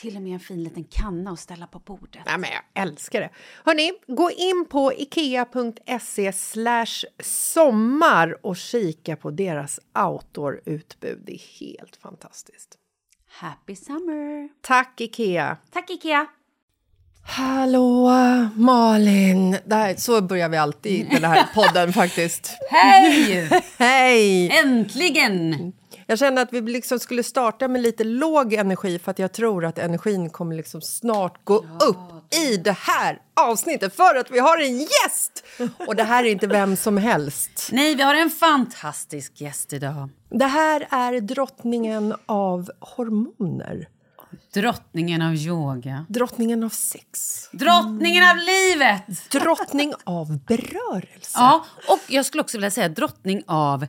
Till och med en fin liten kanna att ställa på bordet. Nej, men jag älskar det. Hörni, gå in på ikea.se sommar och kika på deras outdoor-utbud. Det är helt fantastiskt. Happy summer! Tack, Ikea! Tack Ikea! Hallå, Malin! Där, så börjar vi alltid den här podden faktiskt. Hej! Hej! Äntligen! Jag kände att vi liksom skulle starta med lite låg energi för att jag tror att energin kommer liksom snart gå upp i det här avsnittet för att vi har en gäst! Och det här är inte vem som helst. Nej, vi har en fantastisk gäst idag. Det här är drottningen av hormoner. Drottningen av yoga. Drottningen av sex. Drottningen av livet! Drottning av berörelse. Ja, och jag skulle också vilja säga drottning av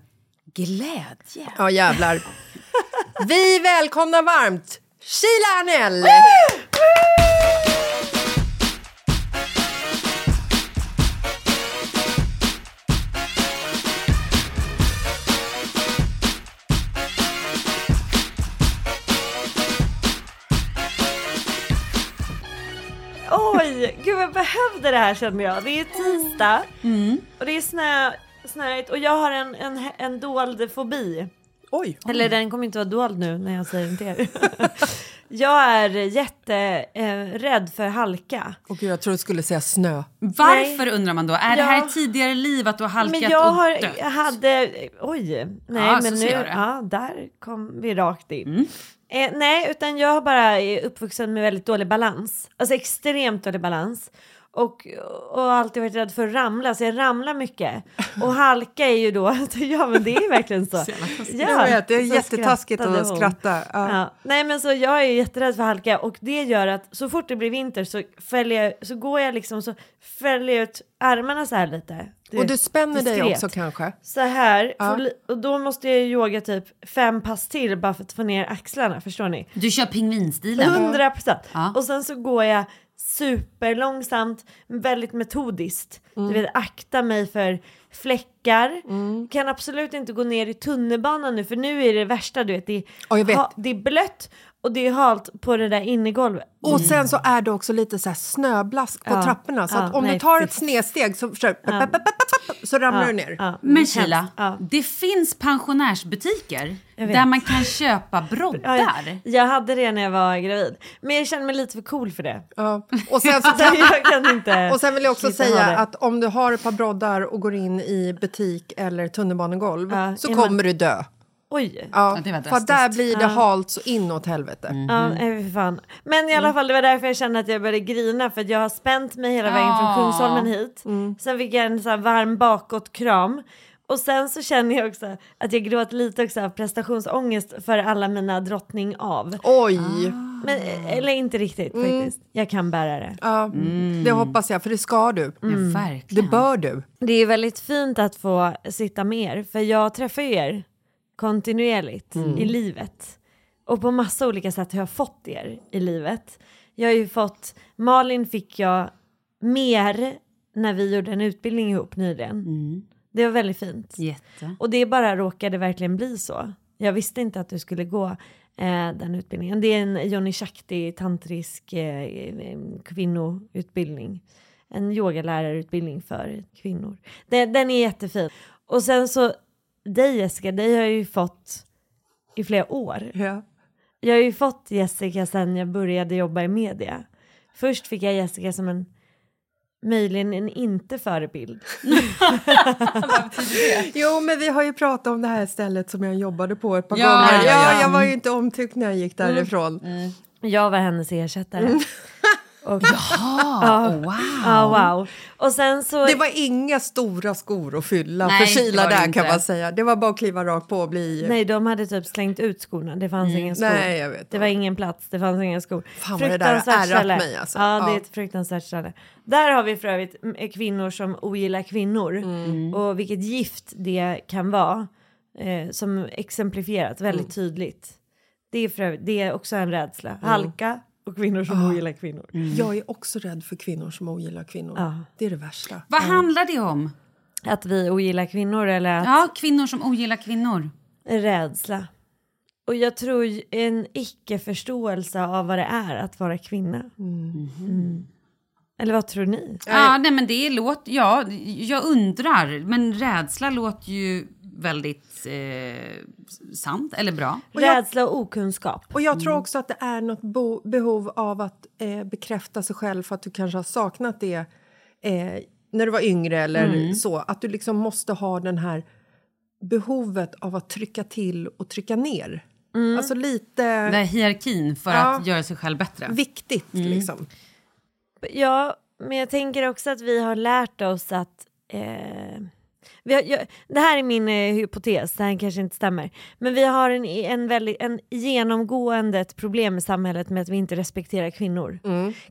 glädje. Ja, jävlar. Vi välkomnar varmt Sheila Arnell! Oj, gud jag behövde det här känner jag. Det är tisdag och det är snö, snöigt och jag har en, en, en dold fobi. Oj. Eller den kommer inte vara dold nu när jag säger den till er. jag är jätterädd eh, rädd för halka. Och gud, jag tror du skulle säga snö. Varför undrar man då? Är det här Ja. tidigare liv att du har halkat Men jag och har, dött? jag hade, oj, nej Ja, men nu, ja där kom vi rakt in. Mm. Eh, nej, utan jag bara är uppvuxen med väldigt dålig balans. Alltså extremt dålig balans. Och, och har alltid varit rädd för att ramla, så jag ramlar mycket. Och halka är ju då, ja men det är verkligen så. Jag vet, det är jättetaskigt att skratta. Ja. Ja. Nej men så jag är ju jätterädd för halka och det gör att så fort det blir vinter så fäller jag, så går jag liksom så fäller jag ut armarna så här lite. Och du spänner dig diskret. också kanske? Så här, Ja. för och då måste jag yoga typ fem pass till bara för att få ner axlarna, förstår ni? Du kör pingvinstilen. Hundra procent. Ja. Och sen så går jag superlångsamt, väldigt metodiskt. Mm. Du vet, akta mig för fläckar bäckar. Kan absolut inte gå ner i tunnelbanan nu för nu är det värsta du vet. Det är, jag vet. ha- det är blött och det är halt på det där innergolvet. Och sen så är det också lite så här snöblask på Ja, trapporna. Så ja, att om nej, du tar ett snedsteg så, så, så ramlar du ner. Ja, Men Ja. det finns pensionärsbutiker där man kan köpa Ja, broddar. jag, jag hade det när jag var gravid. Men jag känner mig lite för cool för det. Ja. Och, sen så kan inte... och sen vill jag också säga att om du har ett par broddar och går in i butik eller tunnelbanegolv Ja, så är man- kommer du dö. Oj! Ja, Ja, det för där blir det halt så inåt helvete. Ja, nej, för fan. Men i alla fall, det var därför jag kände att jag började grina för att jag har spänt mig hela vägen från Ja. Kungsholmen hit. Sen fick jag en så här varm bakåtkram. Och sen så känner jag också att jag gråter lite också av prestationsångest för alla mina drottning av. Oj! Men, eller inte riktigt faktiskt. Jag kan bära det. Ja, Det hoppas jag, för det ska du. Ja, Mm. Det verkligen. bör du. Det är väldigt fint att få sitta med er, för jag träffar ju er kontinuerligt i livet. Och på massa olika sätt har jag fått er i livet. Jag har ju fått, Malin fick jag mer när vi gjorde en utbildning ihop nyligen. Det var väldigt fint. Jätte. Och det bara råkade verkligen bli så. Jag visste inte att du skulle gå eh, den utbildningen. Det är en Johnny Shakti tantrisk eh, eh, kvinnoutbildning. En yogalärarutbildning för kvinnor. Den, den är jättefin. Och sen så dig Jessica, dig har jag ju fått i flera år. Ja. Jag har ju fått Jessica sen jag började jobba i media. Först fick jag Jessica som en möjligen en inte förebild. Jo, men vi har ju pratat om det här stället som jag jobbade på ett par Ja, gånger. ja, Ja, ja. jag var ju inte omtyckt när jag gick därifrån. Jag var hennes ersättare. Och, Ah, wow. ja, wow. Och sen så... Det var inga stora skor att fylla Nej, för Kila där inte. kan man säga. Det var bara att kliva rakt på och bli... Nej, de hade typ slängt ut skorna. Det fanns ingen skor. Nej, jag vet. Det var ingen plats, det fanns inga skor. Fan, vad det där har Fruktansvärt ärrat mig, alltså. Ja, det är Ja. ett fruktansvärt ställe. Där har vi för övrigt mm, kvinnor som ogillar kvinnor. Mm. Och vilket gift det kan vara. Eh, som exemplifierat väldigt Mm. tydligt. Det är, för övrigt, det är också en rädsla. Mm. Halka och kvinnor som Ah. ogillar kvinnor. Jag är också rädd för kvinnor som ogillar kvinnor. Ja. Det är det värsta. Vad handlar det om? Att vi ogillar kvinnor eller att Ja, kvinnor som ogillar kvinnor. rädsla. Och jag tror en icke-förståelse av vad det är att vara kvinna. Mm. Eller vad tror ni? Ja, nej men det låter, ja, jag undrar, men rädsla låter ju väldigt eh, sant eller bra. Och jag- Rädsla och okunskap. Och jag tror också att det är något bo- behov av att eh, bekräfta sig själv för att du kanske har saknat det eh, när du var yngre eller så. Att du liksom måste ha den här behovet av att trycka till och trycka ner. Alltså lite Den här hierarkin för Ja. att göra sig själv bättre. viktigt liksom. Ja, men jag tänker också att vi har lärt oss att... Eh, har, jag, det här är min eh, hypotes, det här kanske inte stämmer. Men vi har en, en, väldigt, en genomgående ett problem i samhället med att vi inte respekterar kvinnor.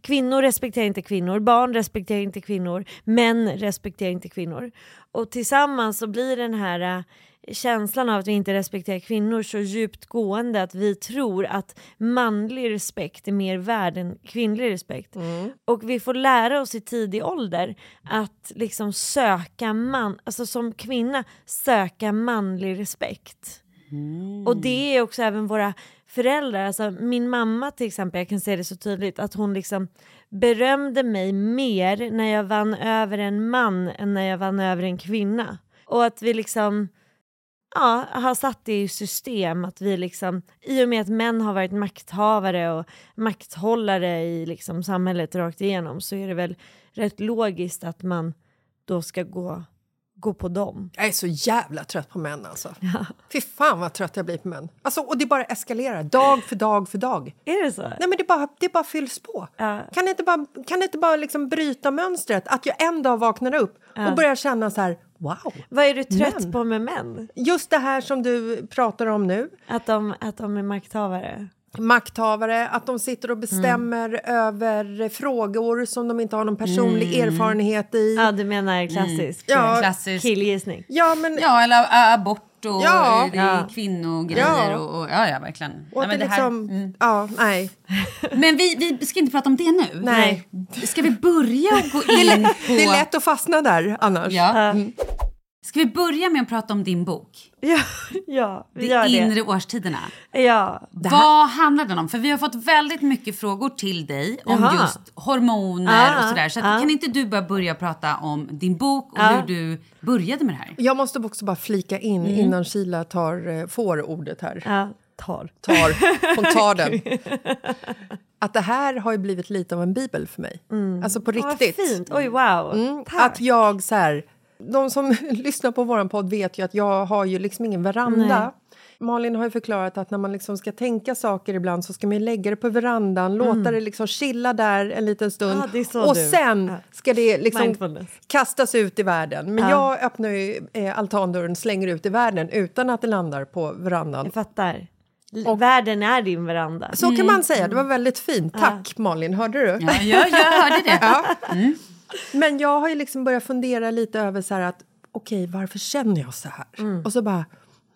Kvinnor respekterar inte kvinnor, barn respekterar inte kvinnor, män respekterar inte kvinnor. Och tillsammans så blir den här eh, känslan av att vi inte respekterar kvinnor så djupt gående att vi tror att manlig respekt är mer värd än kvinnlig respekt. Och vi får lära oss i tidig ålder att liksom söka man, alltså som kvinna söka manlig respekt. Och det är också även våra föräldrar, alltså min mamma till exempel, jag kan säga det så tydligt, att hon liksom berömde mig mer när jag vann över en man än när jag vann över en kvinna. Och att vi liksom ja, har satt det i system att vi liksom, i och med att män har varit makthavare och makthållare i liksom samhället rakt igenom så är det väl rätt logiskt att man då ska gå, gå på dem. Jag är så jävla trött på män alltså. Fy fan vad trött jag blir på män. Alltså, och det bara eskalerar dag för dag för dag. Är det så? Nej men det bara, det bara fylls på. Ja. Kan det inte bara, kan det inte bara liksom bryta mönstret? Att jag en dag vaknar upp och börjar känna så här, wow. Vad är du trött Män. på med män? Just det här som du pratar om nu. Att de, att de är makthavare? Makthavare, att de sitter och bestämmer över frågor som de inte har någon personlig erfarenhet i. Ja, du menar klassisk, Ja. eh, Klassisk. killgissning? Ja, men... Ja, eller ä, abort och Ja. eh, Ja. kvinnogrejer. Ja. Och, och, ja, ja, verkligen. Och Nej, men, det det här, liksom, mm. ja, nej. men vi, vi ska inte prata om det nu. Nej. Ska vi börja och gå in på... Det är lätt att fastna där annars. Ja. Ska vi börja med att prata om din bok? Ja, ja vi De gör inre det. årstiderna. Ja. Vad handlar den om? För vi har fått väldigt mycket frågor till dig om Jaha. just hormoner Ah, och sådär. Så att, ah. kan inte du bara börja prata om din bok och Ja. hur du började med det här? Jag måste också bara flika in innan Sheila tar, eh, får ordet här. tar. Tar, hon tar den. Att det här har ju blivit lite av en bibel för mig. Alltså på Vad riktigt. fint. Oj, wow. Mm, Tack. att jag så här, de som lyssnar på vår podd vet ju att jag har ju liksom ingen veranda. Malin har ju förklarat att när man liksom ska tänka saker ibland så ska man ju lägga det på verandan, låta det liksom chilla där en liten stund Mm. Ah, och du. sen Ja. ska det liksom kastas ut i världen. Men Ja. jag öppnar ju eh, altandörren, slänger ut i världen utan att det landar på verandan. Jag fattar. L- Världen är din veranda. Så kan man säga, det var väldigt fint. Tack Malin, hörde du? Ja, jag, jag hörde det. Ja. Men jag har ju liksom börjat fundera lite över så att okej, varför känner jag så här? Mm. Och så bara,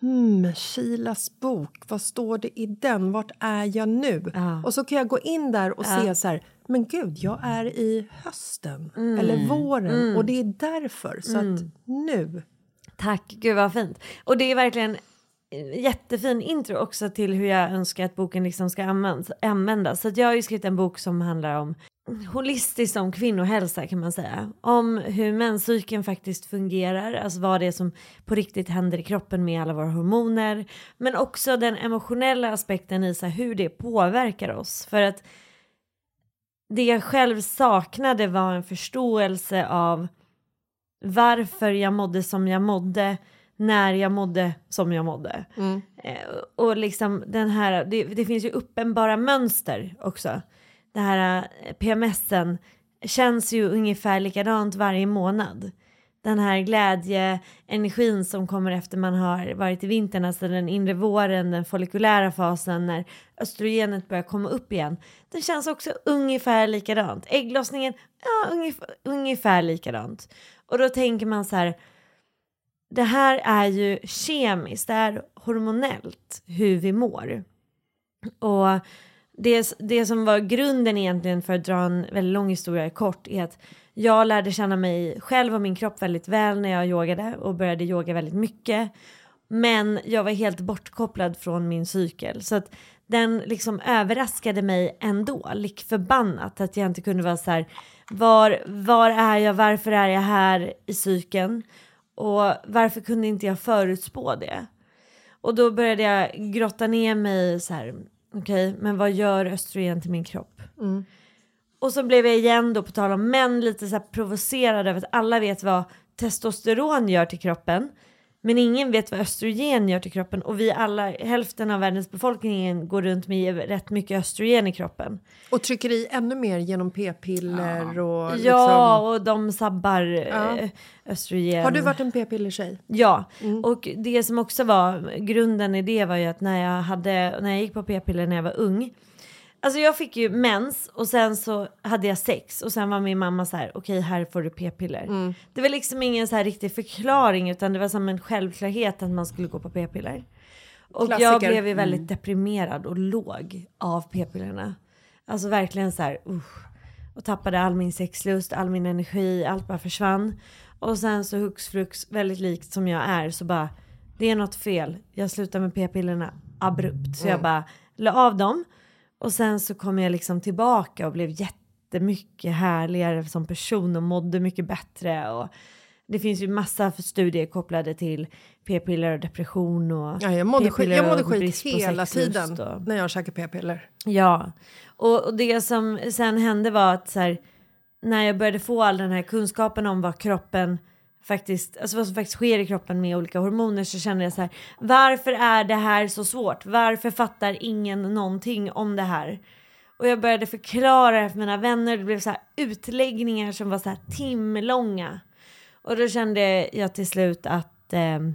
hmm, Shilas bok, vad står det i den? Vart är jag nu? Ja. Och så kan jag gå in där och se så här, men gud, jag är i hösten Mm. eller våren och det är därför. Så att nu. Tack, gud vad fint. Och det är verkligen en jättefin intro också till hur jag önskar att boken liksom ska användas. användas. Så jag har ju skrivit en bok som handlar om holistiskt om kvinnohälsa kan man säga. Om hur menscykeln faktiskt fungerar, alltså vad det är som på riktigt händer i kroppen med alla våra hormoner. Men också den emotionella aspekten i så här, hur det påverkar oss. För att det jag själv saknade var en förståelse av varför jag mådde som jag mådde när jag mådde som jag mådde. Eh, och liksom den här, det, det finns ju uppenbara mönster också. Det här eh, PMSen känns ju ungefär likadant varje månad. Den här glädjeenergin som kommer efter man har varit i vintern, alltså den inre våren, den follikulära fasen när östrogenet börjar komma upp igen. Den känns också ungefär likadant. Ägglossningen, ja ungefär, ungefär likadant. Och då tänker man så här, det här är ju kemiskt, det är hormonellt hur vi mår. Och det, det som var grunden egentligen för att dra en väldigt lång historia kort är att jag lärde känna mig själv och min kropp väldigt väl när jag yogade och började yoga väldigt mycket. Men jag var helt bortkopplad från min cykel så att den liksom överraskade mig ändå, lik förbannat att jag inte kunde vara så här var, var är jag, varför är jag här i cykeln och varför kunde inte jag förutspå det? Och då började jag grotta ner mig så här, okej, men vad gör östrogen till min kropp? Och så blev jag igen då på tal om män lite så här provocerad över att alla vet vad testosteron gör till kroppen. Men ingen vet vad östrogen gör till kroppen och vi alla, hälften av världens befolkning går runt med rätt mycket östrogen i kroppen. Och trycker i ännu mer genom p-piller och Ja, liksom... och de sabbar Ja. eh, östrogen. Har du varit en p-pillertjej? Ja, och det som också var grunden i det var ju att när jag, hade, när jag gick på p-piller när jag var ung. Alltså jag fick ju mens och sen så hade jag sex och sen var min mamma så här okej här får du p-piller. Det var liksom ingen så här riktig förklaring utan det var som en självklarhet att man skulle gå på p-piller. Och jag Klassiker. blev ju väldigt deprimerad och låg av p-pillerna. Alltså verkligen så här usch. Och tappade all min sexlust, all min energi, allt bara försvann. Och sen så hux flux, väldigt likt som jag är, så bara det är något fel. Jag slutar med p-pillerna abrupt. Så jag bara la av dem. Och sen så kom jag liksom tillbaka och blev jättemycket härligare som person och mådde mycket bättre. Och det finns ju massa studier kopplade till p-piller och depression och Ja, jag mådde skit, jag mådde skit hela tiden och- när jag käkade p-piller. Ja, och, och det som sen hände var att så här, när jag började få all den här kunskapen om vad kroppen faktiskt, alltså vad som faktiskt sker i kroppen med olika hormoner så kände jag så här, varför är det här så svårt? Varför fattar ingen någonting om det här? Och jag började förklara det för mina vänner, det blev så här utläggningar som var så här timlånga. Och då kände jag till slut att ehm,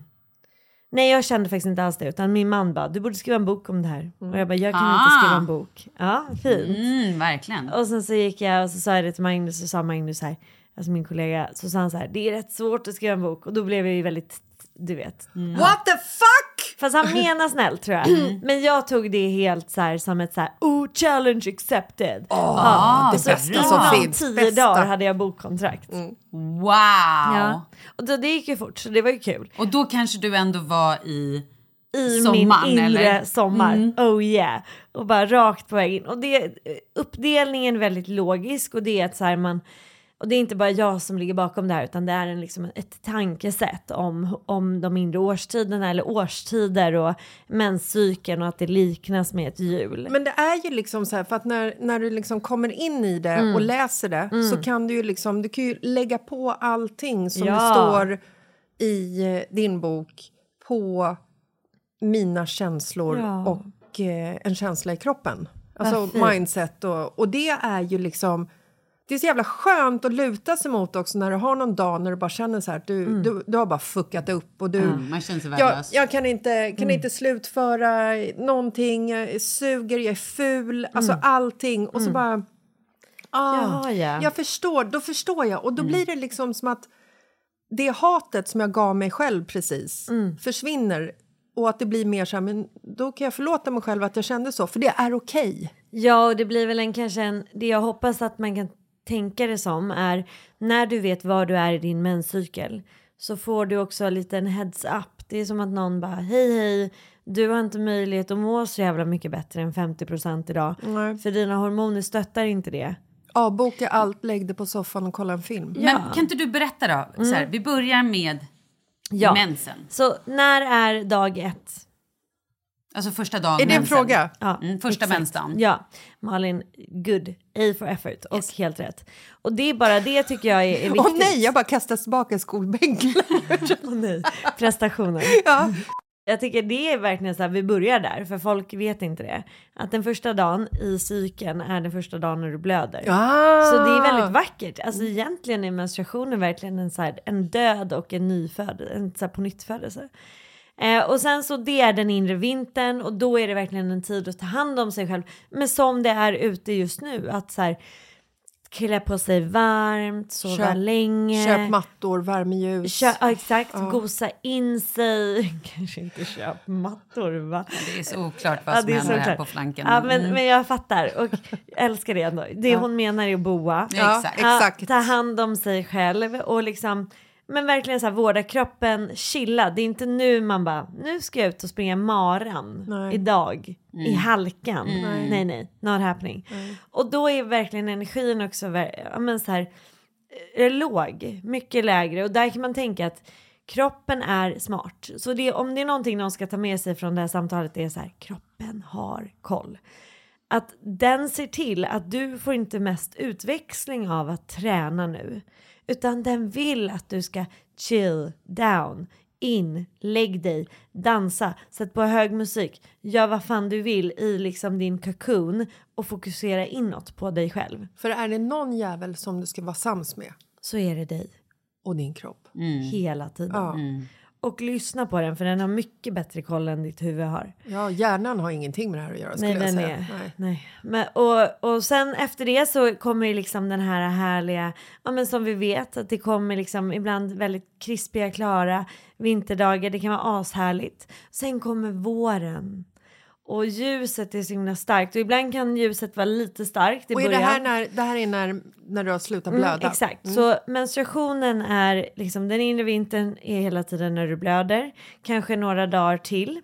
Nej jag kände faktiskt inte alls det utan min man bara du borde skriva en bok om det här. Och jag bara jag kan inte Ah. skriva en bok. Ja fint. Mm, verkligen. Och sen så gick jag och så sa jag det till Magnus och sa Magnus så här, alltså min kollega, så sa han så här det är rätt svårt att skriva en bok och då blev jag ju väldigt, du vet. What the fuck! Fast han menar snällt tror jag. Men jag tog det helt så här som ett så här, oh challenge accepted. Ah, det så bästa som finns. tio Bästa. dagar hade jag bokkontrakt. Wow! Ja. Och då, det gick ju fort så det var ju kul. Och då kanske du ändå var i... I Sommaren, min inre eller? sommar. Oh yeah. Och bara rakt på väg in. Och det, uppdelningen är väldigt logisk och det är att så här man och det är inte bara jag som ligger bakom det här utan det är en, liksom ett tankesätt om, om de inre årstiderna eller årstider och menscykeln och att det liknas med ett hjul. Men det är ju liksom så här, för att när, när du liksom kommer in i det Mm. och läser det så kan du ju liksom, du kan ju lägga på allting som Ja. står i eh, din bok på mina känslor Ja. och eh, en känsla i kroppen. Alltså mindset och, och det är ju liksom det är så jävla skönt att luta sig mot också när du har någon dag när du bara känner så här att du, Mm. du, du har bara fuckat upp och du, Mm, man känner sig jag, värdelös. jag kan inte, Mm. kan inte slutföra någonting, jag suger, jag är ful, alltså allting. Och så bara... Ah, Mm. Ja, ja. Mm. Jag förstår, då förstår jag. Och då blir det liksom som att det hatet som jag gav mig själv precis Mm. försvinner. Och att det blir mer så här, men då kan jag förlåta mig själv att jag kände så, för det är okej. Ja, och det blir väl en kanske en, det jag hoppas att man kan tänka det som är när du vet var du är i din menscykel så får du också lite en heads up. Det är som att någon bara hej hej, du har inte möjlighet att må så jävla mycket bättre än 50% idag. Nej. För dina hormoner stöttar inte det. Avboka allt, lägg dig på soffan och kolla en film. Men kan inte du berätta då? Så här, vi börjar med Mm. Ja. mensen. Så när är dag ett? Alltså första dagen Är det en mensen. fråga? Ja, Mm, första exakt. mensdagen. Ja, Malin, good. A for effort och helt rätt. Och det är bara det tycker jag är, är viktigt. Åh nej, jag bara kastas tillbaka i skolbänken. Åh nej, prestationer. ja. Jag tycker det är verkligen så här, vi börjar där, för folk vet inte det. Att den första dagen i cykeln är den första dagen när du blöder. Ah. Så det är väldigt vackert. Alltså egentligen är menstruationen verkligen en, så här, en död och en nyfödd, en så här, på nytt födelse. Eh, och sen så det är den inre vintern och då är det verkligen en tid att ta hand om sig själv. Men som det är ute just nu, att så här klä på sig varmt, sova Köp- länge. Köp mattor, värmeljus. Kö- ja, exakt, gosa in sig. Kanske inte köp mattor va? Det är så oklart vad Ja, som det är händer så här på flanken. Ja, men, Mm. men jag fattar och älskar det ändå. Det hon menar är att boa. Ja, exakt. exakt. Ja, ta hand om sig själv och liksom men verkligen så här vårda kroppen, chilla. Det är inte nu man bara, nu ska jag ut och springa maran Nej. idag i halkan. Mm. Nej, nej, not happening. Och då är verkligen energin också ja, men så här, eh, låg, mycket lägre och där kan man tänka att kroppen är smart. Så det, om det är någonting någon ska ta med sig från det här samtalet det är så här, kroppen har koll. Att den ser till att du får inte mest utväxling av att träna nu. Utan den vill att du ska chill down, in, lägg dig, dansa, sätt på hög musik, gör vad fan du vill i liksom din cocoon och fokusera inåt på dig själv. För är det någon jävel som du ska vara sams med Så är det dig och din kropp. hela tiden. Ja. Och lyssna på den för den har mycket bättre koll än ditt huvud har. ja, hjärnan har ingenting med det här att göra skulle Nej, jag säga. är, Nej. nej. Men, och, och sen efter det så kommer ju liksom den här härliga, ja men som vi vet att det kommer liksom ibland väldigt krispiga, klara vinterdagar, det kan vara ashärligt. Sen kommer våren. Och ljuset är så himla starkt. Och ibland kan ljuset vara lite starkt i Och är det här, när, det här är när, när du har slutat blöda? Mm, exakt, så menstruationen är liksom den inre vintern är hela tiden när du blöder, kanske några dagar till.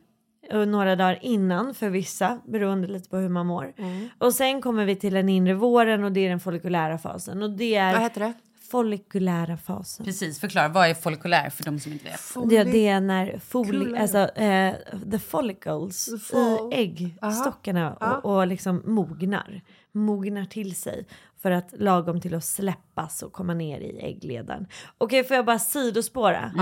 Och några dagar innan för vissa beroende lite på hur man mår. Och sen kommer vi till den inre våren och det är den follikulära fasen. Och det är Vad heter det? Follikulära fasen. Precis, förklara. Vad är follikulär för de som inte vet? Det, det är när foli, alltså, eh, the follicles The fol- i äggstockarna och, och liksom mognar. Mognar till sig för att lagom till att släppas och komma ner i äggledaren. Okej, får jag bara sidospåra?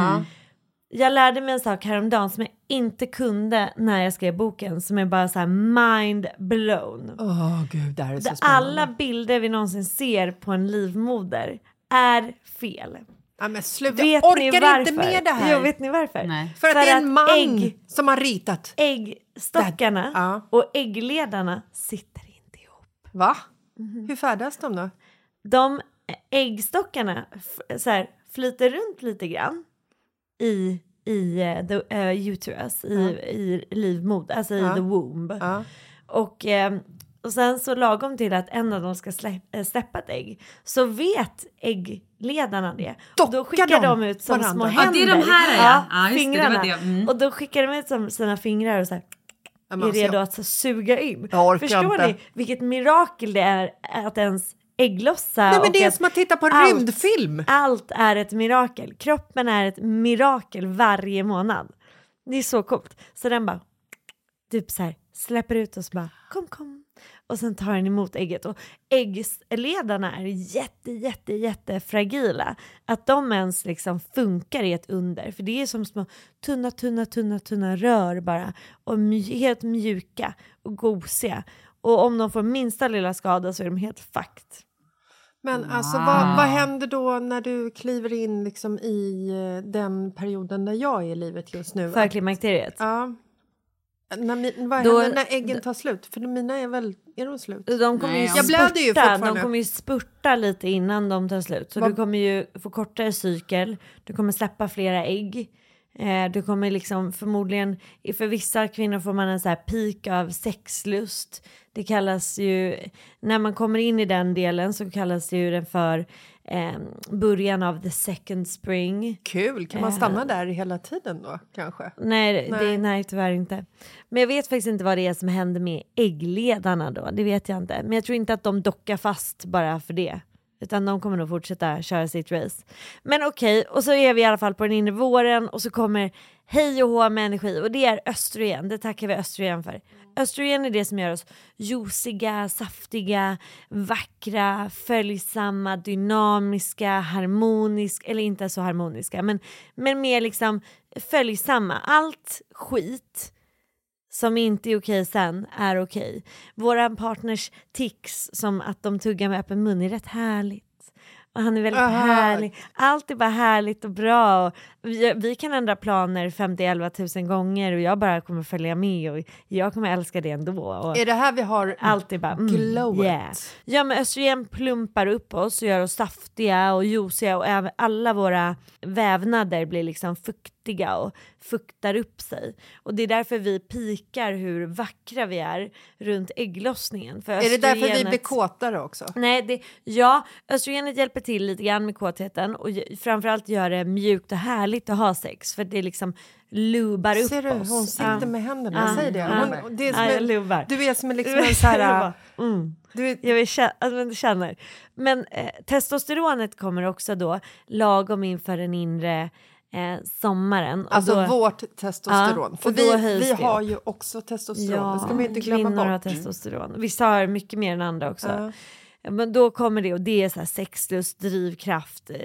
Jag lärde mig en sak häromdagen som jag inte kunde när jag skrev boken som är bara så här mind blown. Åh gud, det här är så spännande. alla bilder vi någonsin ser på en livmoder är fel. Ja, men sluta, Vet jag ni orkar varför? inte med det här. Jo, vet ni varför? Nej. För att det är en man ägg, som har ritat. äggstockarna Ja. och äggledarna sitter inte ihop. Va? Mhm. Hur färdas de då? De äggstockarna så här, flyter runt lite grann i i uh, the, uh, uterus, i, i livmod, alltså i Ja. the womb. Ja. Och, eh, och sen så lagom till att en av dem ska äh, släppa ett ägg så vet äggledarna det. Och då skickar de de ut som varandra? små Ja, händer. det är de här, ja. Ja, just det, det fingrarna. det. Mm. Och då skickar de ut som sina fingrar och så här, Ja, men är redo jag- att så, suga in. Förstår inte. ni vilket mirakel det är att ens ägglossa Nej, men och det är att som att titta på en allt- rymdfilm. Allt är ett mirakel. Kroppen är ett mirakel varje månad. Det är så coolt. Så den bara typ så här släpper ut och så bara kom kom. Och sen tar den emot ägget och äggledarna är jätte jätte jätte fragila. Att de ens liksom funkar är ett under. För det är som små tunna tunna tunna tunna rör bara. Och mj- helt mjuka och gosiga. Och om de får minsta lilla skada så är de helt fucked. Men alltså, vad, vad händer då när du kliver in liksom i eh, den perioden där jag är i livet just nu? För klimakteriet. Ja. När, vad Då- händer när äggen tar slut? För mina är väl... Är de slut? De kommer Nej, ju jag blöder ju fortfarande. de kommer ju spurta lite innan de tar slut. Så Vad- du kommer ju få kortare cykel, du kommer släppa flera ägg. Eh, du kommer liksom förmodligen, för vissa kvinnor får man en så här peak av sexlust. Det kallas ju, när man kommer in i den delen så kallas det ju den för eh, början av the second spring. Kul! Kan man stanna där hela tiden då, kanske? Nej, nej. Nej. Det, nej, tyvärr inte. Men jag vet faktiskt inte vad det är som händer med äggledarna då. Det vet jag inte. Men jag tror inte att de dockar fast bara för det. Utan de kommer nog fortsätta köra sitt race. Men okej, och så är vi i alla fall på den inre våren och så kommer hej och hå med energi och det är östrogen. Det tackar vi östrogen för. Östrogen är det som gör oss juiciga, saftiga, vackra, följsamma, dynamiska, harmoniska, eller inte så harmoniska, men, men mer liksom följsamma. Allt skit som inte är okej sen är okej. Våra partners tics som att de tuggar med öppen mun är rätt härligt. Och han är väldigt Aha. härlig. Allt är bara härligt och bra. Och vi, vi kan ändra planer 50-11 tusen gånger och jag bara kommer följa med och jag kommer älska det ändå. Och Är det här vi har allt är bara mm, glowet? yeah. Ja men östrogen plumpar upp oss och gör oss saftiga och juiciga och alla våra vävnader blir liksom fuktiga och fuktar upp sig. Och det är därför vi pikar hur vackra vi är runt ägglossningen. För Är det därför vi blir kåtare också? Nej, det, ja, östrogenet hjälper till lite grann med kåtheten och framförallt gör det mjukt och härligt att ha sex för det liksom lubar upp Ser du, oss. hon sitter Ja. med händerna. Ja, säger det. ja. Hon, det är en, du är som en, liksom en så här... mm. Du är, Jag vill känna, men du känner. Men eh, testosteronet kommer också då lagom inför den inre eh, sommaren. Alltså då, vårt testosteron. För vi, vi har ju också testosteron. det ska man inte glömma kvinnor har bort. testosteron. Vissa har mycket mer än andra också. Ja. Men då kommer det och det är så här sexlust, drivkraft, eh,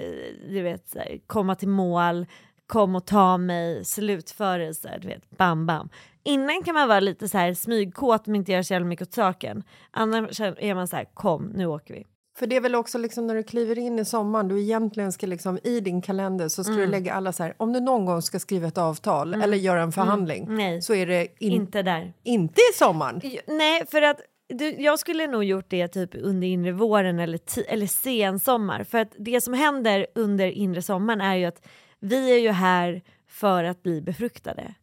du vet, här, komma till mål, kom och ta mig, slutförelse, du vet, bam bam. Innan kan man vara lite så här smygkåt men inte göra så jävla mycket åt saken. Annars är man så här, kom nu åker vi. För det är väl också liksom när du kliver in i sommaren, du egentligen ska liksom i din kalender så ska Mm. du lägga alla så här, om du någon gång ska skriva ett avtal eller göra en förhandling Mm. Så är det in, Inte där. inte i sommaren. Nej, för att du, jag skulle nog gjort det typ under inre våren eller, eller sensommar. För att det som händer under inre sommaren är ju att vi är ju här för att bli befruktade.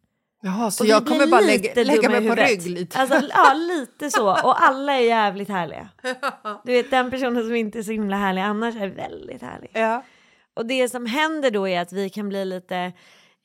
Jaha, så Och jag kommer bara lägga, lägga mig på rygg lite. Alltså, ja, lite så. Och alla är jävligt härliga. Du vet, den personen som inte är så himla härlig annars är väldigt härlig. ja. Och det som händer då är att vi kan bli lite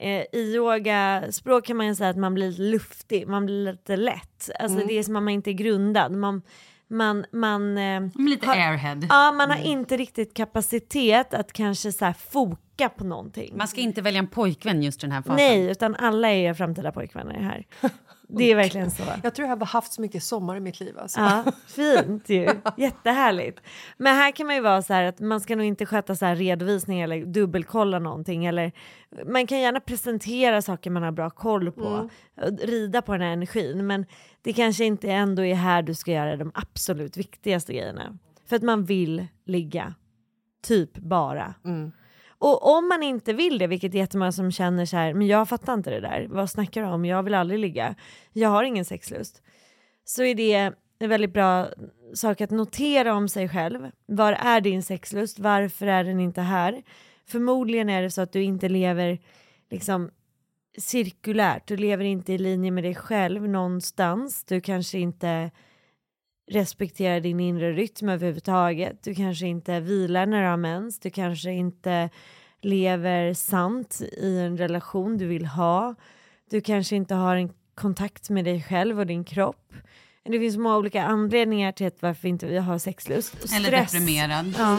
eh, i yogaspråk kan man ju säga att man blir lite luftig, man blir lite lätt. Alltså Mm. det är som att man inte är grundad. Man, man, man, eh, lite har- airhead. ja, man har Mm. inte riktigt kapacitet att kanske så foka på någonting. Man ska inte välja en pojkvän just i den här fasen. Nej, utan alla är framtida pojkvänner här. Det är verkligen så. Jag tror jag har haft så mycket sommar i mitt liv. Alltså. Ja, fint ju. Jättehärligt. Men här kan man ju vara så här att man ska nog inte sköta så här redovisning eller dubbelkolla någonting. Eller, man kan gärna presentera saker man har bra koll på. och Rida på den här energin. Men det kanske inte ändå är här du ska göra de absolut viktigaste grejerna. För att man vill ligga. Typ bara. Och om man inte vill det, vilket är jättemånga som känner så här, men jag fattar inte det där, vad snackar du om, jag vill aldrig ligga, jag har ingen sexlust. Så är det en väldigt bra sak att notera om sig själv. Var är din sexlust? Varför är den inte här? Förmodligen är det så att du inte lever liksom cirkulärt. Du lever inte i linje med dig själv någonstans. Du kanske inte respekterar din inre rytm överhuvudtaget. Du kanske inte vilar när du har mens. Du kanske inte lever sant i en relation du vill ha. Du kanske inte har en kontakt med dig själv och din kropp. Det finns många olika anledningar till att varför inte vi har sexlust. Stress. Eller deprimerad. Ja.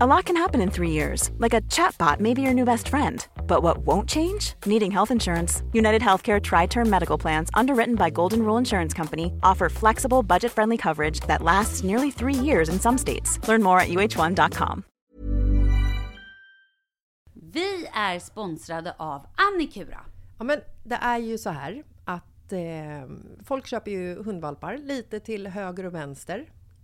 A lot can happen in three years, like a chatbot may be your new best friend. But what won't change? Needing health insurance. United Healthcare Tri Term Medical Plans, underwritten by Golden Rule Insurance Company, offer flexible, budget friendly coverage that lasts nearly three years in some states. Learn more at uh1.com. Vi är sponsrade av Annikura. Ja, men det är ju så här att eh, folk köper ju hundvalpar lite till höger och vänster.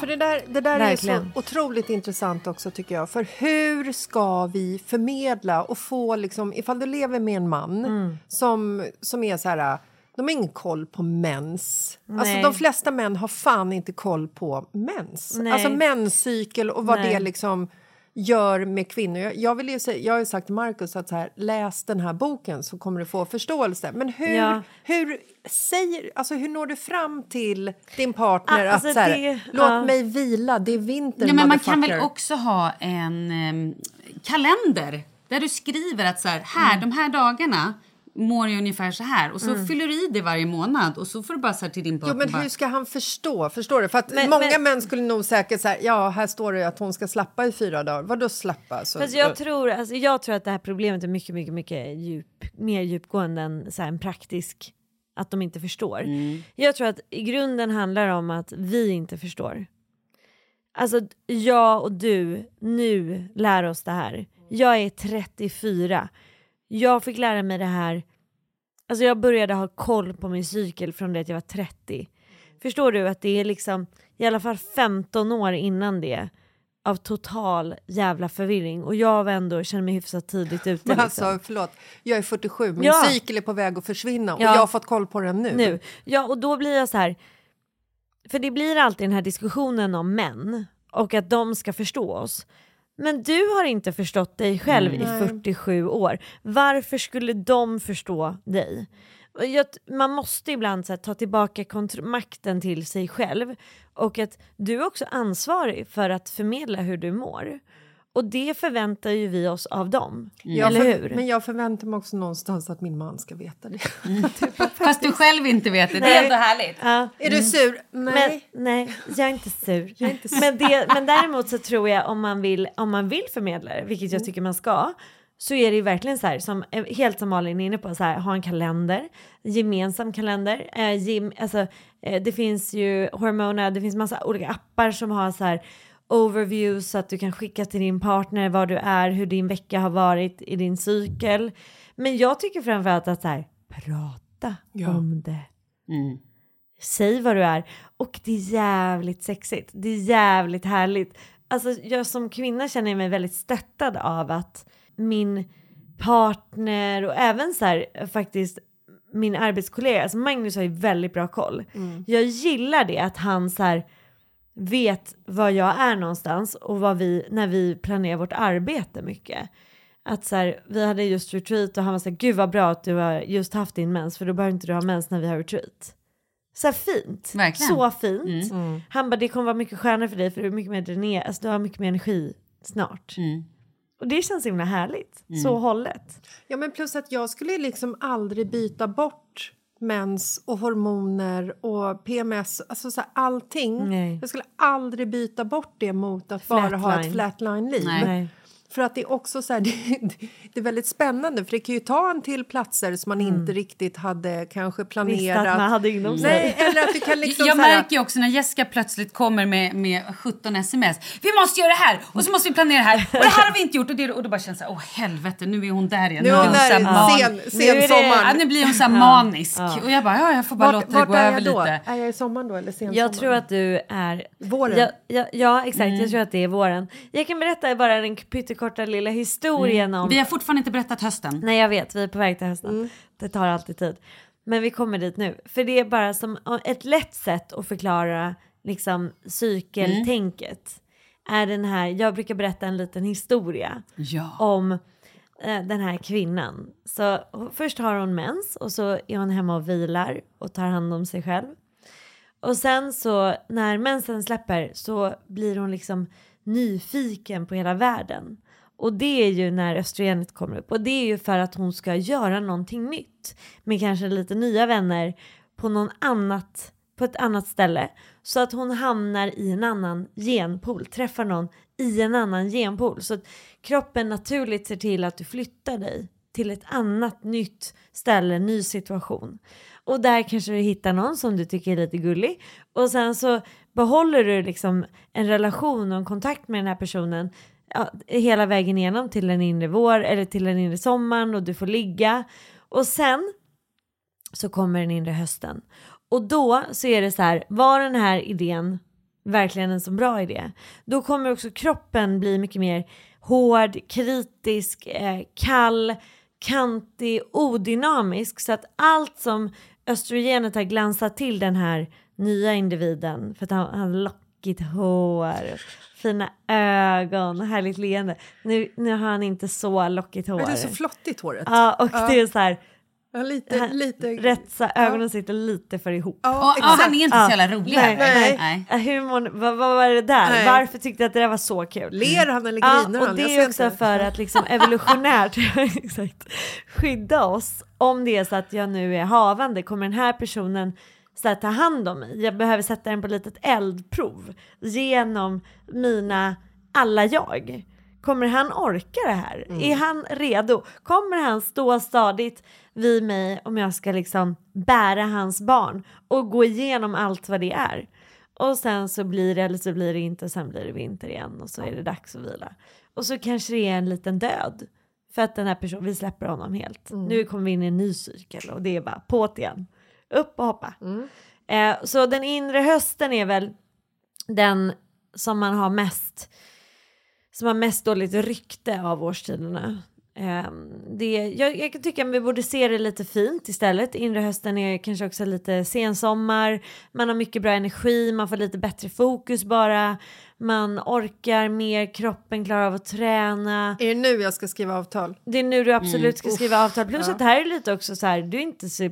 För det där, det där är så otroligt intressant också tycker jag. För hur ska vi förmedla och få liksom, ifall du lever med en man Mm. som, som är så här, de har ingen koll på mens. Alltså Nej. de flesta män har fan inte koll på mens. Nej. Alltså menscykel och vad Nej. det liksom gör med kvinnor. Jag, jag, vill ju säga, jag har ju sagt till Markus att så här, läs den här boken så kommer du få förståelse. Men hur, Ja. hur, säger, alltså, hur når du fram till din partner Ah, alltså att så här, det- låt ja. mig vila, det är vinter, Ja, men man kan väl motherfucker." också ha en em, kalender där du skriver att så här, här de här dagarna mår jag ungefär så här. Och så fyller du i det varje månad och så får du bara säga till din Jo, partner. men bara, hur ska han förstå? Förstår du? För att Men- många men- män skulle nog säkert säga ja, här står det att hon ska slappa i fyra dagar. Vadå slappa? Så, Fast jag tror, alltså, jag tror att det här problemet är mycket, mycket, mycket djup, mer djupgående än så här, en praktisk, att de inte förstår. Jag tror att i grunden handlar det om att vi inte förstår. Alltså jag och du nu lär oss det här. Jag är 34. Jag fick lära mig det här, alltså jag började ha koll på min cykel från det att jag var 30. Förstår du att det är liksom i alla fall 15 år innan det av total jävla förvirring och jag var ändå känner mig hyfsat tidigt ute. Men liksom. alltså, förlåt, jag är 47, min Ja. cykel är på väg att försvinna och Ja. jag har fått koll på den nu. nu. Ja och då blir jag så här, för det blir alltid den här diskussionen om män och att de ska förstå oss. Men du har inte förstått dig själv i 47 år. Varför skulle de förstå dig? Jag, man måste ibland här, ta tillbaka makten till sig själv och att du är också ansvarig för att förmedla hur du mår. Och det förväntar ju vi oss av dem. Jag Eller hur? Men jag förväntar mig också någonstans att min man ska veta det. Fast du själv inte vet det. Det är ändå härligt. Ja. Är du sur? Nej. Men, nej, jag är inte sur. Men, det, men däremot så tror jag om man vill, om man vill förmedla det, vilket jag tycker man ska, så är det ju verkligen så här, som, helt som Malin är inne på, så här, ha en kalender, gemensam kalender. Eh, gem, alltså, eh, det finns ju Hormona, det finns massa olika appar som har så här overview så att du kan skicka till din partner var du är, hur din vecka har varit i din cykel. Men jag tycker framförallt att så här, prata om det. Säg vad du är. Och det är jävligt sexigt. Det är jävligt härligt. Alltså jag som kvinna känner mig väldigt stöttad av att min partner och även så här faktiskt min arbetskollega, alltså Magnus har ju väldigt bra koll. Jag gillar det att han så här vet var jag är någonstans och vad vi, när vi planerar vårt arbete mycket. Att så här, vi hade just retreat och han var så här, gud vad bra att du har just haft din mens för då behöver inte du ha mens när vi har retreat. Så här fint. Verkligen. Så fint. Han bara, det kommer vara mycket skönare för dig för du är mycket mer dränerad, alltså du har mycket mer energi snart. Och det känns så himla härligt. Så hållet. Ja, men plus att jag skulle liksom aldrig byta bort mens och hormoner och PMS, alltså så här, allting. Nej. Jag skulle aldrig byta bort det mot att bara ha ett Flatline. flatline-liv. För att det är också så här, det, det är väldigt spännande för det kan ju ta en till platser som man inte riktigt hade kanske planerat. Visste att man hade inom sig. Nej, eller att du kan liksom jag här, märker ju också när Jessica plötsligt kommer med, med 17 sms. Vi måste göra det här och så måste vi planera det här och det här har vi inte gjort. Och, det, och då bara känns det så här, åh helvete nu är hon där igen. Nu är hon där man- sen, Nu är sen det- sommaren. Ja, nu blir hon så här manisk. Och jag bara, ja jag får bara Vart, låta det gå är över jag då? lite. Är jag i sommaren då eller sen Jag tror att du är... Våren. Ja, ja, ja exakt. Jag tror att det är våren. Jag kan berätta bara den pyttekorta lilla historien om... Vi har fortfarande inte berättat hösten. Nej jag vet, vi är på väg till hösten. Det tar alltid tid. Men vi kommer dit nu. För det är bara som ett lätt sätt att förklara liksom cykeltänket. Är den här, jag brukar berätta en liten historia Ja. om eh, den här kvinnan. Så först har hon mens och så är hon hemma och vilar och tar hand om sig själv. Och sen så när mensen släpper så blir hon liksom nyfiken på hela världen. Och det är ju när östrogenet kommer upp. Och det är ju för att hon ska göra någonting nytt. Med kanske lite nya vänner på, någon annat, på ett annat ställe. Så att hon hamnar i en annan genpool. Träffar någon i en annan genpool. Så att kroppen naturligt ser till att du flyttar dig till ett annat nytt ställe, ny situation. Och där kanske du hittar någon som du tycker är lite gullig. Och sen så behåller du liksom en relation och en kontakt med den här personen ja, hela vägen igenom till den inre vår eller till den inre sommaren och du får ligga. Och sen så kommer den inre hösten. Och då så är det så här, var den här idén verkligen en så bra idé? Då kommer också kroppen bli mycket mer hård, kritisk, eh, kall, kantig, odynamisk. Så att allt som östrogenet har glansat till den här nya individen, för att han, han lockigt hår, fina ögon, härligt leende. Nu, nu har han inte så lockigt hår. Men det är så flottigt håret. Ja, och det är så här, Ja, lite, här- lite... rätt så ögonen sitter lite för ihop. Ja, Och, ja, han är inte så jävla rolig Nej, nej. nej. Ja, Humorn, vad, vad var det där? Nej. Varför tyckte jag att det där var så kul? Ler han eller Ja, griner och han? det är också inte. för att liksom evolutionärt exakt, skydda oss. Om det är så att jag nu är havande, kommer den här personen så här, ta hand om mig? Jag behöver sätta den på litet eldprov genom mina alla jag. Kommer han orka det här? Är han redo? Kommer han stå stadigt vid mig om jag ska liksom bära hans barn och gå igenom allt vad det är? Och sen så blir det eller så blir det inte, sen blir det vinter igen och så är det dags att vila. Och så kanske det är en liten död. För att den här personen, vi släpper honom helt. Nu kommer vi in i en ny cykel och det är bara på't igen. Upp och hoppa. Eh, så den inre hösten är väl den som man har mest som har mest dåligt rykte av årstiderna. Ehm, det, jag, jag kan tycka att vi borde se det lite fint istället. Inre hösten är kanske också lite sensommar, man har mycket bra energi, man får lite bättre fokus bara, man orkar mer, kroppen klarar av att träna. Är det nu jag ska skriva avtal? Det är nu du absolut ska skriva avtal. Plus ja. att det här är lite också så här, du är inte så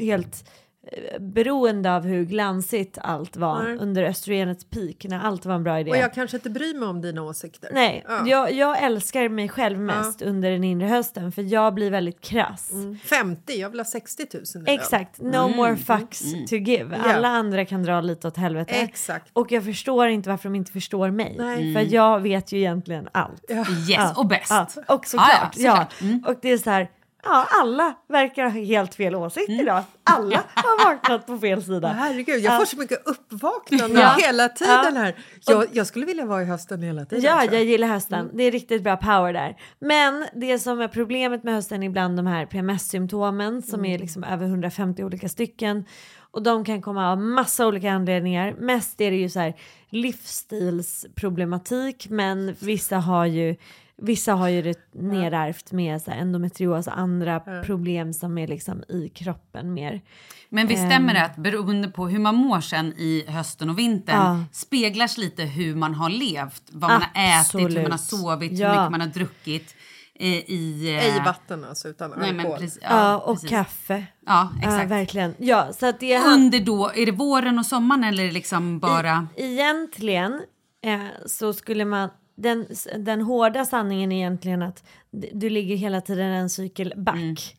helt eh, beroende av hur glansigt allt var Nej. under östrogenets peak när allt var en bra idé. Och jag kanske inte bryr mig om dina åsikter. Nej, Ja. jag, jag älskar mig själv mest under den inre hösten för jag blir väldigt krass. 50, jag vill ha 60 000 i lön. Exakt, no more fucks to give. Ja. Alla andra kan dra lite åt helvete. Exakt. Och jag förstår inte varför de inte förstår mig. Nej. För jag vet ju egentligen allt. Yes, och bäst. Ja, och såklart. Ja, ja, Ja, såklart. Mm. Och det är så här, ja alla verkar ha helt fel åsikt idag. Alla har vaknat på fel sida. Herregud, jag Ja. får så mycket uppvaknande Ja. hela tiden Ja. här. Jag, jag skulle vilja vara i hösten hela tiden. Ja, tror jag gillar hösten. Det är riktigt bra power där. Men det som är problemet med hösten är ibland de här PMS-symptomen som är liksom över 150 olika stycken. Och de kan komma av massa olika anledningar. Mest är det ju så här livsstilsproblematik men vissa har ju Vissa har ju det nedärvt med så här endometrios och andra problem som är liksom i kroppen mer. Men visst stämmer det att beroende på hur man mår sen i hösten och vintern Ja. speglas lite hur man har levt, vad man har ätit, hur man har Absolut. sovit, hur Ja. mycket man har druckit. Eh, i, eh, vatten alltså, utan Nej, men alkohol. precis, Ja, ja, och precis. kaffe. Ja, Ja, exakt. verkligen. Ja, så att det är Under då, är det våren och sommaren eller är det liksom bara... Egentligen eh, så skulle man den, den hårda sanningen är egentligen att du ligger hela tiden en cykel back.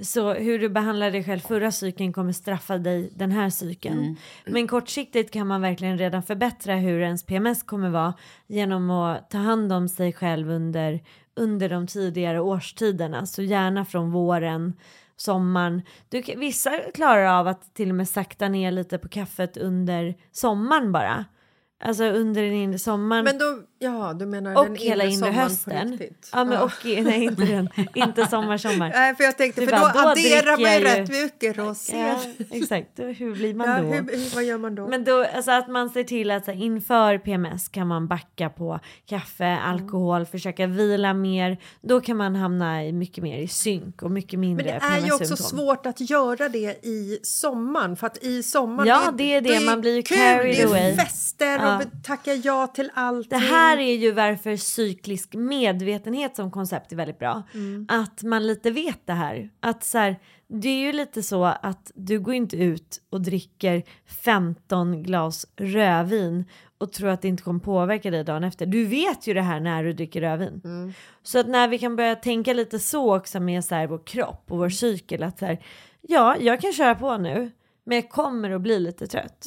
Så hur du behandlar dig själv förra cykeln kommer straffa dig den här cykeln. Men kortsiktigt kan man verkligen redan förbättra hur ens PMS kommer vara genom att ta hand om sig själv under, under de tidigare årstiderna. Så gärna från våren, sommaren. Du, vissa klarar av att till och med sakta ner lite på kaffet under sommaren bara. Alltså under inre sommaren. Men då, ja, du menar den och hela inre hösten. Ja, men och, nej inte den, inte sommar, sommar. Nej, för jag tänkte, Du för bara, då, då adderar man ju rätt mycket rosé. Ja, exakt, hur blir man Ja, då? hur, vad gör man då? Men då, alltså att man ser till att så inför PMS kan man backa på kaffe, Mm. alkohol, försöka vila mer. Då kan man hamna i mycket mer i synk och mycket mindre Men det är ju också PMS-symptom. svårt att göra det i sommaren. För att i sommaren, Ja, det är det. då Man blir ju kul, carried det är away. fester Ja. och tacka ja till allting. Det här är ju varför cyklisk medvetenhet som koncept är väldigt bra. Mm. Att man lite vet det här. Att så här, det är ju lite så att du går inte ut och dricker 15 glas rödvin och tror att det inte kommer påverka dig dagen efter. Du vet ju det här när du dricker rödvin. Mm. Så att när vi kan börja tänka lite så också med så här vår kropp och vår cykel att så här, ja, jag kan köra på nu, men jag kommer att bli lite trött.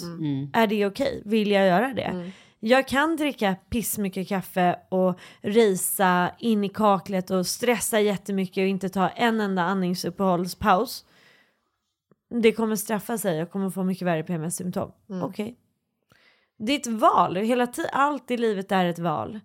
Är det okej? Vill jag göra det? Jag kan dricka pissmycket kaffe och risa in i kaklet och stressa jättemycket och inte ta en enda andningsuppehållspaus. Det kommer straffa sig och kommer få mycket värre PMS-symptom. Okej. Det är ett val. Hela tiden, allt i livet är ett val.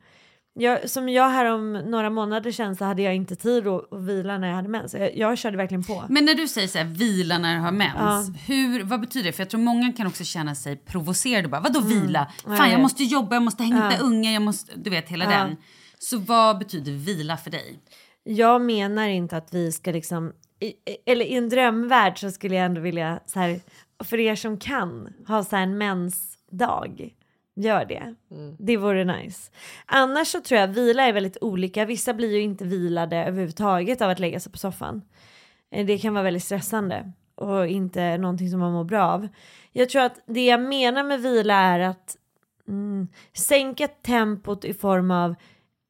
Jag, som jag här om några månader sedan så hade jag inte tid att, att vila när jag hade mens. Jag, jag körde verkligen på. Men när du säger så här, vila när du har mens, Ja. hur, vad betyder det? För jag tror många kan också känna sig provocerade. Bara, Vadå vila? Fan Mm. Ja, jag ja. måste jobba, jag måste hämta Ja. unga, jag måste, du vet hela Ja. den. Så vad betyder vila för dig? Jag menar inte att vi ska liksom, i, eller i en drömvärld så skulle jag ändå vilja så här, för er som kan, ha så här en mensdag. Gör det. Det vore nice. Annars så tror jag vila är väldigt olika. Vissa blir ju inte vilade överhuvudtaget av att lägga sig på soffan. Eh, Det kan vara väldigt stressande och inte någonting som man mår bra av. Jag tror att det jag menar med vila är att mm, sänka tempot i form av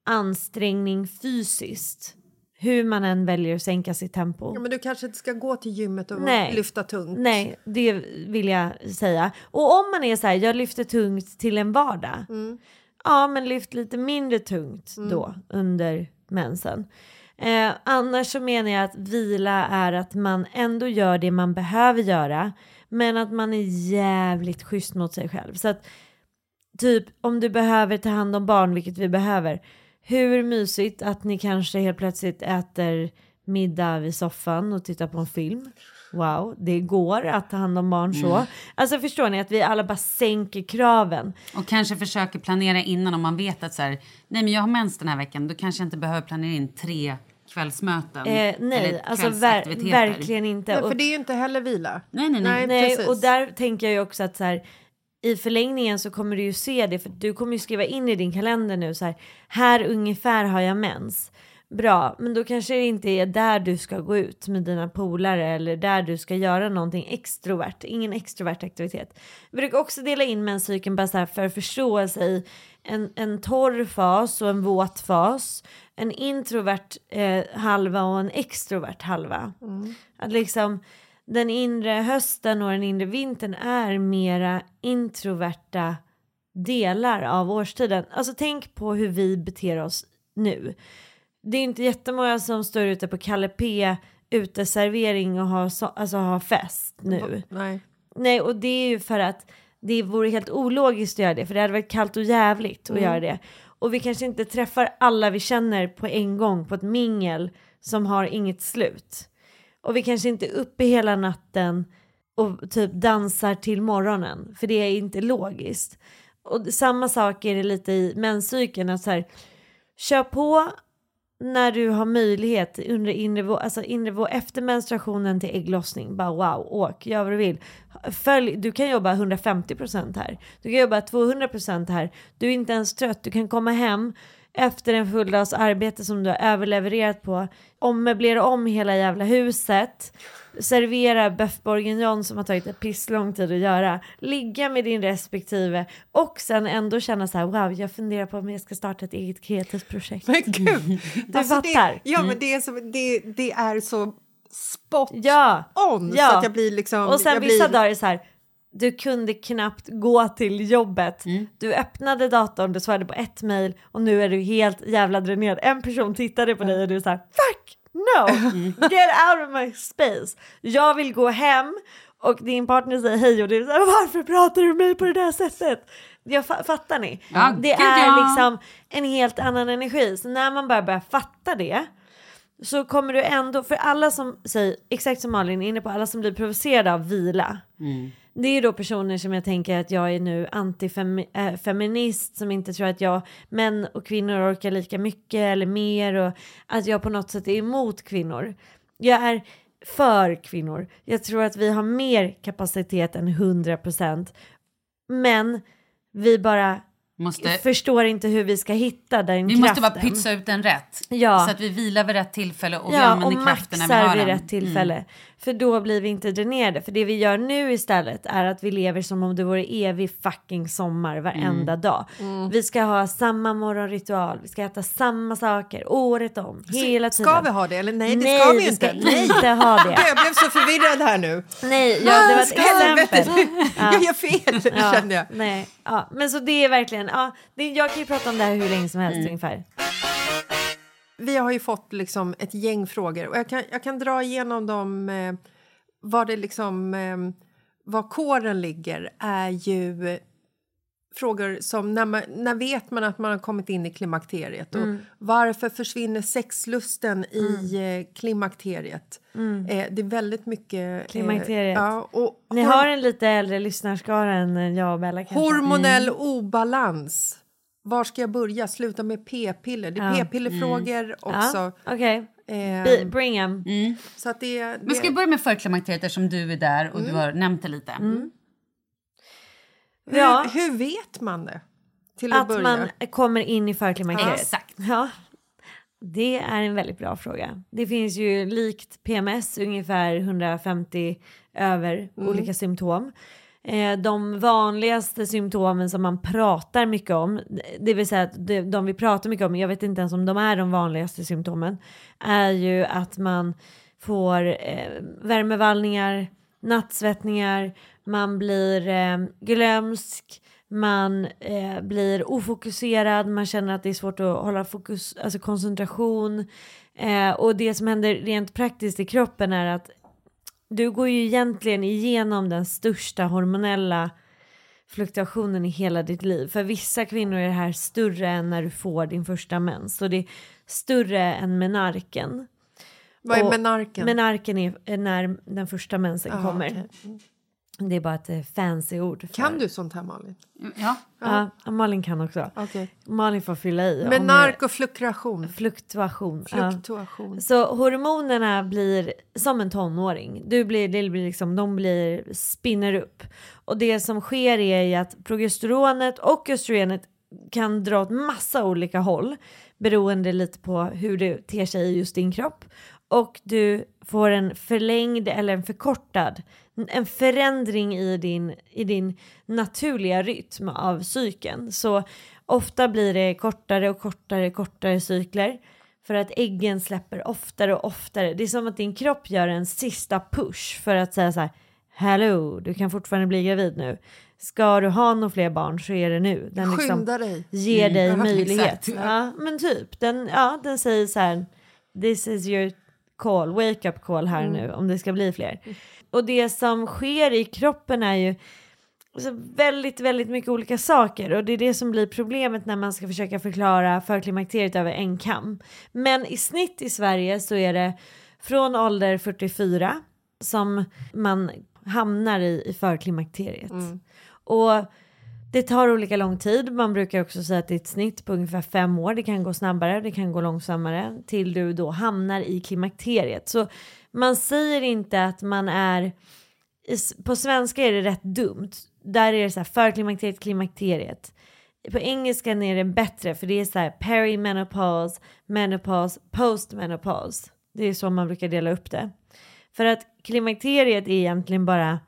ansträngning fysiskt. Hur man än väljer att sänka sitt tempo. Ja, men du kanske inte ska gå till gymmet och Nej. lyfta tungt. Nej, det vill jag säga. Och om man är så här, jag lyfter tungt till en vardag. Ja, men lyft lite mindre tungt då under mensen. Eh, annars så menar jag att vila är att man ändå gör det man behöver göra. Men att man är jävligt schysst mot sig själv. Så att typ om du behöver ta hand om barn, vilket vi behöver. Hur mysigt att ni kanske helt plötsligt äter middag vid soffan och tittar på en film. Wow, det går att ta hand om barn så. Alltså förstår ni att vi alla bara sänker kraven. Och kanske försöker planera innan om man vet att så här, nej men jag har mens den här veckan, då kanske jag inte behöver planera in tre kvällsmöten. Eh, nej, eller alltså ver- verkligen inte. Nej, för det är ju inte heller vila. Nej, nej, nej. Nej, precis. och där tänker jag ju också att så här, i förlängningen så kommer du ju se det för du kommer ju skriva in i din kalender nu så här, här ungefär har jag mens. Bra, men då kanske det inte är där du ska gå ut med dina polare eller där du ska göra någonting extrovert, ingen extrovert aktivitet. Jag brukar också dela in menscykeln bara så här för förståelse i en, en torr fas och en våt fas, en introvert eh, halva och en extrovert halva. Att liksom den inre hösten och den inre vintern är mera introverta delar av årstiden. Alltså tänk på hur vi beter oss nu. Det är inte jättemånga som står ute på Kalle P uteservering och har, så, alltså har fest nu. Nej. Nej, och det är ju för att det vore helt ologiskt att göra det, för det hade varit kallt och jävligt att göra det. Och vi kanske inte träffar alla vi känner på en gång på ett mingel som har inget slut. Och vi kanske inte är uppe hela natten och typ dansar till morgonen, för det är inte logiskt. Och samma sak är det lite i menscykeln, att så här, kör på när du har möjlighet under inre vå, alltså inre vå, efter menstruationen till ägglossning, bara wow, åk, gör vad du vill. Följ, du kan jobba 150% här, du kan jobba 200% här, du är inte ens trött, du kan komma hem efter en full dags arbete som du har överlevererat på, ommöblera om hela jävla huset, servera beef bourguignon som har tagit en pisslång tid att göra, ligga med din respektive och sen ändå känna så här wow, jag funderar på om jag ska starta ett eget kreativt projekt. Men gud! Du Alltså, fattar. Det, ja, men det är, så, det, det är så spot Ja, on ja. så att jag blir liksom... och sen vissa blir, dagar är så här, du kunde knappt gå till jobbet. Du öppnade datorn, du svarade på ett mail och nu är du helt jävla dränerad. En person tittade på dig och du här, fuck no, get out of my space. Jag vill gå hem och din partner säger hej och du här, varför pratar du med mig på det där sättet? Jag fa- fattar ni? Ja, det är ja. liksom en helt annan energi. Så när man bara börjar fatta det så kommer du ändå, för alla som säger, exakt som Malin är inne på, alla som blir provocerade av vila. Det är då personer som jag tänker att jag är nu antifeminist som inte tror att jag, män och kvinnor orkar lika mycket eller mer och att jag på något sätt är emot kvinnor. Jag är för kvinnor. Jag tror att vi har mer kapacitet än 100% men vi bara Måste, förstår inte hur vi ska hitta den vi kraften. måste bara pytsa ut den rätt. Ja. Så att vi vilar vid rätt tillfälle och vi Ja, och använder kraften när vi maxar har vid den. rätt tillfälle. För då blir vi inte dränerade. För det vi gör nu istället är att vi lever som om det vore evig fucking sommar varenda dag. Vi ska ha samma morgonritual, vi ska äta samma saker året om, hela tiden. Ska vi ha det eller nej? Det Nej, ska vi vi inte. ska inte ha det. Jag blev så förvirrad här nu. Nej, ja, det var ett exempel. Jag gör fel Ja, kände jag. Nej, ja. Men så det är verkligen, ja, det, jag kan ju prata om det här hur länge som helst Mm. ungefär. Vi har ju fått liksom ett gäng frågor och jag kan, jag kan dra igenom dem. Eh, var det liksom eh, var kåren ligger är ju eh, frågor som när, man, när vet man att man har kommit in i klimakteriet och Mm. varför försvinner sexlusten i eh, klimakteriet? Eh, det är väldigt mycket... eh, Klimakteriet. ja, och Ni har en lite äldre lyssnarskara än jag och Bella kanske. Hormonell Mm. obalans. Var ska jag börja? Sluta med p-piller. Det är Ja. p-pillerfrågor också. Ja, Okej, Eh, Be- bring em. så att det, det, Men ska vi börja med förklimakteriet eftersom du är där och du har nämnt det lite. Hur, Ja. hur vet man det? Till att, Att börja. man kommer in i förklimakteriet. Exakt. Ja, det är en väldigt bra fråga. Det finns ju likt PMS ungefär 150 över olika symptom. Eh, de vanligaste symptomen som man pratar mycket om, det vill säga att de, de vi pratar mycket om, jag vet inte ens om de är de vanligaste symptomen, är ju att man får eh, värmevallningar, nattsvettningar, man blir eh, glömsk, man eh, blir ofokuserad, man känner att det är svårt att hålla fokus, alltså koncentration. Eh, och det som händer rent praktiskt i kroppen är att du går ju egentligen igenom den största hormonella fluktuationen i hela ditt liv. För vissa kvinnor är det här större än när du får din första mens. Så det är större än menarken. Vad är menarken? Menarken är är när den första mensen Ja, kommer. okej. Det är bara ett eh, fancy ord. För. Kan du sånt här Malin? Ja. Ja, Malin kan också. Okej. Malin får fylla i. Menark och fluktuation. det- Fluktuation. ja. Fluktuation. Så hormonerna blir som en tonåring. Du blir, det blir liksom, de blir, spinner upp. Och det som sker är ju att progesteronet och östrogenet kan dra åt massa olika håll beroende lite på hur det ter sig i just din kropp. Och du får en förlängd eller en förkortad, en förändring i din, i din naturliga rytm av cykeln. Så ofta blir det kortare och kortare, kortare cykler. För att äggen släpper oftare och oftare. Det är som att din kropp gör en sista push för att säga så här. Hallå, du kan fortfarande bli gravid nu. Ska du ha några fler barn så är det nu. Den liksom Skynda dig. ger dig Mm. möjlighet. exakt. Ja, men typ. Den, ja, den säger så här. This is your call, wake up call här nu om det ska bli fler. Och det som sker i kroppen är ju alltså, väldigt, väldigt mycket olika saker och det är det som blir problemet när man ska försöka förklara förklimakteriet över en kam. Men i snitt i Sverige så är det från ålder 44 som man hamnar i, i förklimakteriet. Och det tar olika lång tid. Man brukar också säga att det är ett snitt på ungefär fem år. Det kan gå snabbare, det kan gå långsammare till du då hamnar i klimakteriet. Så man säger inte att man är på svenska är det rätt dumt. Där är det så här förklimakteriet, klimakteriet. På engelska är det bättre för det är så här perimenopause, menopause, postmenopause. Det är så man brukar dela upp det. För att klimakteriet är egentligen bara,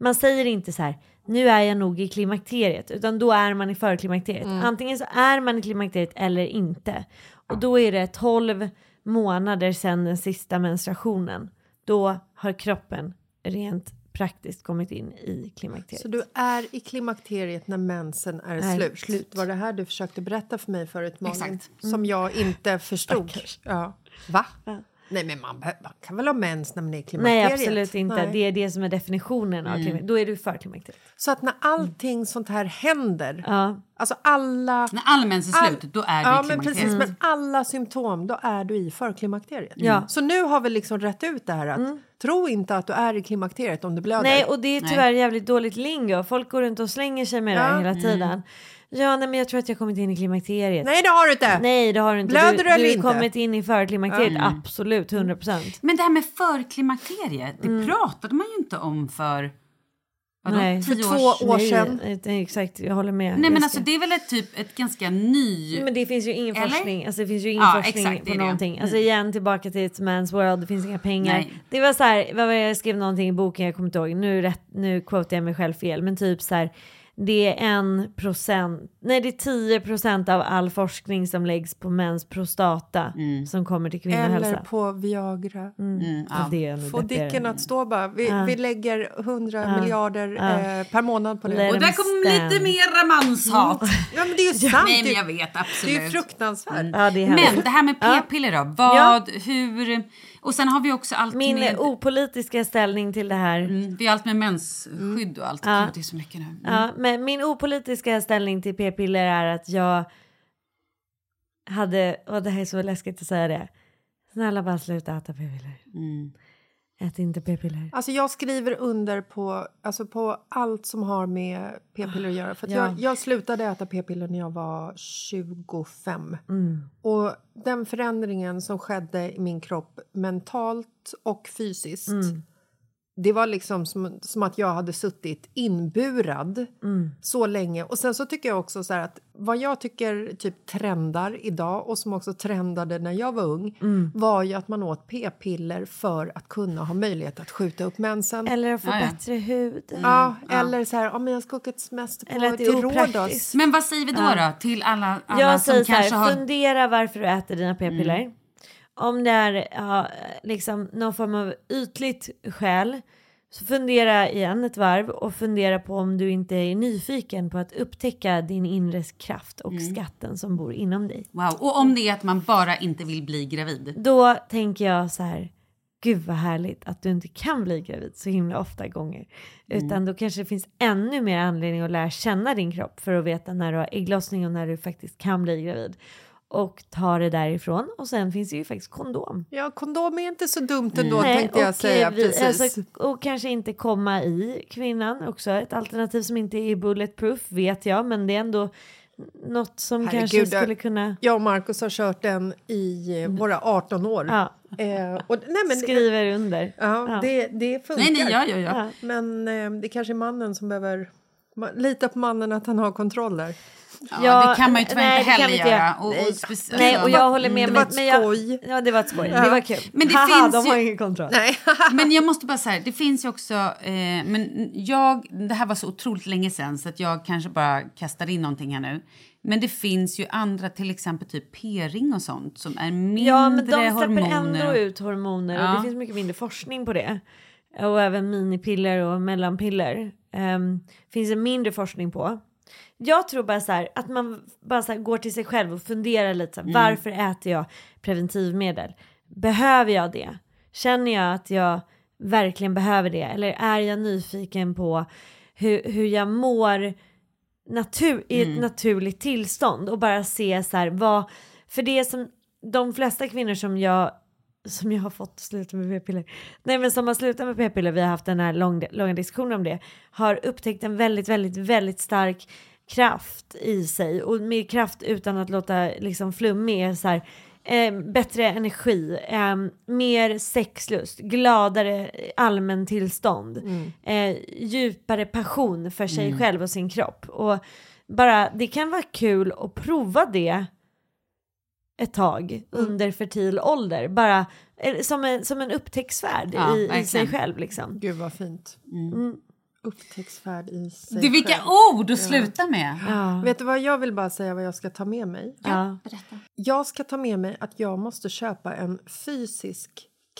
man säger inte så här, nu är jag nog i klimakteriet, utan då är man i förklimakteriet. Antingen så är man i klimakteriet eller inte. Och då är det 12 månader sedan den sista menstruationen. Då har kroppen rent praktiskt kommit in i klimakteriet. Så du är i klimakteriet när mensen är Är slut. slut. Var det här du försökte berätta för mig förut, Malin? Exakt. Som jag inte förstod. Ja. Va? Ja. Nej, men man, man kan väl ha mens när man är i klimakteriet? Nej absolut inte, Nej. det är det som är definitionen av klimakteriet. Då är du för klimakteriet. Så att när allting sånt här händer, Ja. alltså alla... När all mens är All- slut, då är du Ja, i men klimakteriet. precis. Men alla symptom, då är du i förklimakteriet. Ja. Så nu har vi liksom rätt ut det här att tro inte att du är i klimakteriet om du blöder. Nej och det är Nej. tyvärr jävligt dåligt lingo. Folk går runt och slänger sig med det Ja. hela tiden. Ja nej men jag tror att jag kommit in i klimakteriet. Nej, det har du inte! Nej det har du inte. Blöder du, du eller du har inte? kommit in i förklimakteriet, absolut 100%. Men det här med förklimakteriet, det pratade man ju inte om för vadå, Nej. För två år sedan. nej, nej, exakt, jag håller med. Nej men alltså ska- det är väl ett typ ett ganska ny... Men det finns ju ingen Eller? forskning, alltså det finns ju ingen Ja, forskning exakt, det på det. någonting. Alltså Mm. igen tillbaka till It's Man's World, det finns inga pengar. Nej. Det var så här, vad var det, jag skrev någonting i boken, jag kommer inte ihåg, nu, rätt, nu quotar jag mig själv fel, men typ så här, det är en procent, nej det är 10 procent av all forskning som läggs på mäns prostata som kommer till kvinnohälsa. Eller på Viagra. Mm, Och ja. det Få. Dicken att stå bara. Vi, Ja. vi lägger 100 Ja. miljarder Ja. eh, per månad på det. Let Och där kom Stand. lite mera manshat. Ja, men det är ju sant. Nej men det, jag vet det är absolut. ju fruktansvärt. Ja, det är. Men det här med Ja. p-piller då, vad, hur... Och sen har vi också allt Min med... opolitiska ställning till det här Mm, vi har allt med mensskydd och allt. Ja. Gud, det är så mycket nu. Mm. Ja, men min opolitiska ställning till p-piller är att jag hade, och det här är så läskigt att säga det, snälla bara sluta äta p-piller. Mm. Ät inte p-piller. Alltså jag skriver under på, alltså på allt som har med p-piller att göra. För att Ja. jag, jag slutade äta p-piller när jag var 25. Mm. Och den förändringen som skedde i min kropp mentalt och fysiskt Mm. Det var liksom som, som att jag hade suttit inburad Mm. så länge. Och sen så tycker jag också så här att vad jag tycker typ trendar idag och som också trendade när jag var ung Mm. var ju att man åt p-piller för att kunna ha möjlighet att skjuta upp mensen. Eller att få Ja, ja. bättre hud. Ja, eller så här, ja, men jag ska åka till semester på Eller att det är till Rhodos. Men vad säger vi då, då till alla, alla Jag som säger så kanske här, har... Mm. fundera varför du äter dina p-piller. Om det är ja, liksom någon form av ytligt skäl så fundera igen ett varv och fundera på om du inte är nyfiken på att upptäcka din inre kraft och Mm. skatten som bor inom dig. Wow. Och om det är att man bara inte vill bli gravid. Då tänker jag så här, gud vad härligt att du inte kan bli gravid så himla ofta gånger. Mm. Utan då kanske det finns ännu mer anledning att lära känna din kropp för att veta när du har ägglossning och när du faktiskt kan bli gravid. Och ta det därifrån och sen finns det ju faktiskt kondom. Ja, kondom är inte så dumt ändå Nej, tänkte jag och, säga. eh, vi- precis. alltså, och kanske inte komma i kvinnan också. Ett alternativ som inte är bulletproof vet jag men det är ändå något som Herregud, kanske skulle kunna Jag och Markus har kört den i eh, våra 18 år. ja, Eh, och, nej, men, skriver under. Ja, Ja. Det, det funkar. Nej, nej, ja, ja, ja. Men eh, det kanske är mannen som behöver lita på mannen att han har kontroll där. Ja, Ja, det kan man ju tyvärr nej, inte heller inte göra. Och, och Nej. alltså- och jag håller med. Det var ett men jag, skoj. Ja, det var ett skoj. Det var kul. Men det Haha, finns de ju- har ingen kontroll. Nej. Men jag måste bara säga, det finns ju också, eh, men jag, det här var så otroligt länge sedan så att jag kanske bara kastar in någonting här nu. Men det finns ju andra, till exempel typ p-ring och sånt som är mindre Ja, men de släpper hormoner. ändå ut hormoner och Ja. det finns mycket mindre forskning på det. Och även minipiller och mellanpiller. Um, finns det mindre forskning på. Jag tror bara så här att man bara så här går till sig själv och funderar lite så Mm. här, varför äter jag preventivmedel? Behöver jag det? Känner jag att jag verkligen behöver det? Eller är jag nyfiken på hur, hur jag mår natur, i Mm. ett naturligt tillstånd och bara se så här vad, för det som de flesta kvinnor som jag som jag har fått sluta med p-piller, nej men som har slutat med p-piller, vi har haft den här lång, långa diskussionen om det, har upptäckt en väldigt, väldigt, väldigt stark kraft i sig. Och med kraft utan att låta liksom flummig är så här eh, bättre energi, eh, mer sexlust, gladare allmän tillstånd, eh, djupare passion för sig själv och sin kropp. Och bara, det kan vara kul att prova det ett tag under fertil ålder, bara som en, som en upptäcktsfärd Ja, i, i sig själv liksom. Gud vad fint. Mm. Upptäcktsfärd i sig Det är vilka själv. ord att sluta med. Ja. Vet du vad jag vill bara säga vad jag ska ta med mig? Ja. Jag ska ta med mig att jag måste köpa en fysisk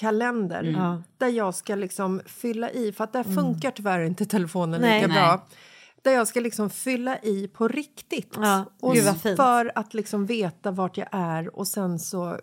kalender Mm. Ja. där jag ska liksom fylla i, för att där funkar tyvärr inte telefonen Nej. lika Nej. Där jag ska liksom fylla i på riktigt. Ja, och för att liksom veta vart jag är och sen så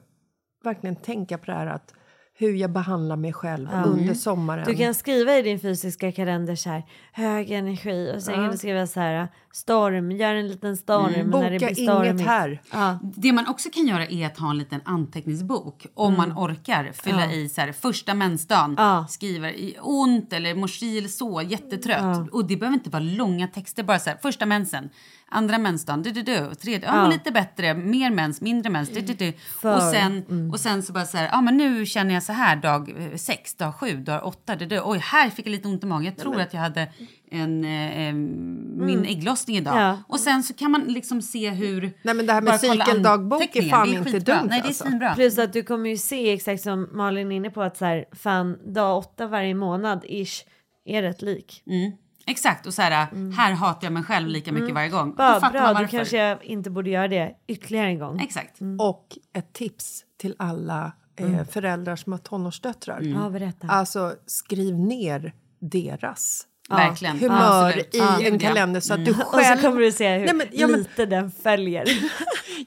verkligen tänka på det här att hur jag behandlar mig själv under sommaren. Du kan skriva i din fysiska kalender så här hög energi och sen kan du skriva så här storm, gör en liten storm när det Boka blir inget stormigt. här. Ja. Det man också kan göra är att ha en liten anteckningsbok om man orkar. Fylla i så här, första mensdagen, Mm. Ja. skriver ont eller mår si eller så, jättetrött. Och det behöver inte vara långa texter, bara så här, första mensen, andra mensdagen, du, du, du, tredje, ja, Ja. lite bättre, mer mens, mindre mens, du, du, du. För- Och, sen, och sen så bara så här, ja men nu känner jag så här dag eh, sex, dag sju, dag åtta, du, du. oj här fick jag lite ont i magen, jag tror att jag hade en, eh, eh, min ägglossning idag. Ja. Och sen så kan man liksom se hur... Nej, men det här med cykeldagbok är fan Det inte skitbra. dumt, Nej, det är alltså. Plus att du kommer ju se exakt som Malin är inne på att så här, fan dag åtta varje månad ish är rätt lik. Mm. Exakt, och så här, här hatar jag mig själv lika mycket varje gång. Då Bara, fattar bra, man då kanske jag inte borde göra det ytterligare en gång. Exakt. Och ett tips till alla eh, föräldrar som har tonårsdöttrar. Ja, berätta. Alltså skriv ner deras Verkligen. humör Absolut. i Ja, en ja. kalender så att du Och så själv... kommer du se hur Nej, men- ja, men- lite den följer.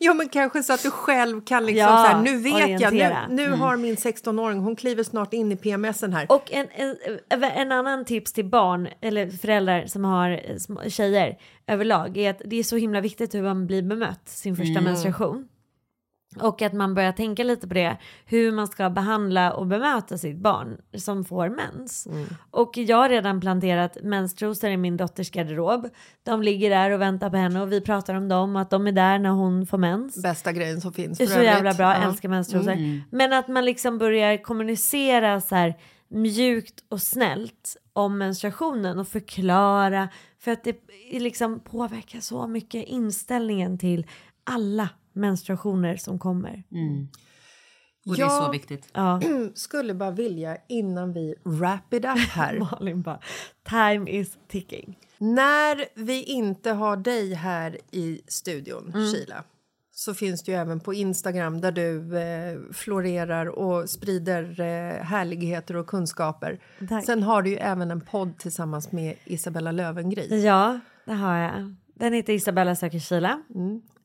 Ja men kanske så att du själv kan liksom Ja, så här, nu vet jag, nu, orientera. nu har min 16-åring, hon kliver snart in i PMSen här. Och en, en, en annan tips till barn eller föräldrar som har små- tjejer överlag är att det är så himla viktigt hur man blir bemött sin första menstruation. Och att man börjar tänka lite på det, hur man ska behandla och bemöta sitt barn som får mens. Och jag har redan planterat menstrosor i min dotters garderob. De ligger där och väntar på henne och vi pratar om dem, att de är där när hon får mens. Bästa grejen som finns för så jävla övrigt. bra, Ja. älskar menstrosor. Men att man liksom börjar kommunicera så här, mjukt och snällt om menstruationen och förklara för att det liksom påverkar så mycket inställningen till alla menstruationer som kommer. Och det är så Jag- viktigt. Ja, Skulle bara vilja innan vi wrap it up här. Malin bara, time is ticking. När vi inte har dig här i studion, Mm. Sheila så finns det ju även på Instagram där du eh, florerar och sprider eh, härligheter och kunskaper. Tack. Sen har du ju även en podd tillsammans med Isabella Löwengrip. Ja, det har jag. Den heter Isabella söker Kila.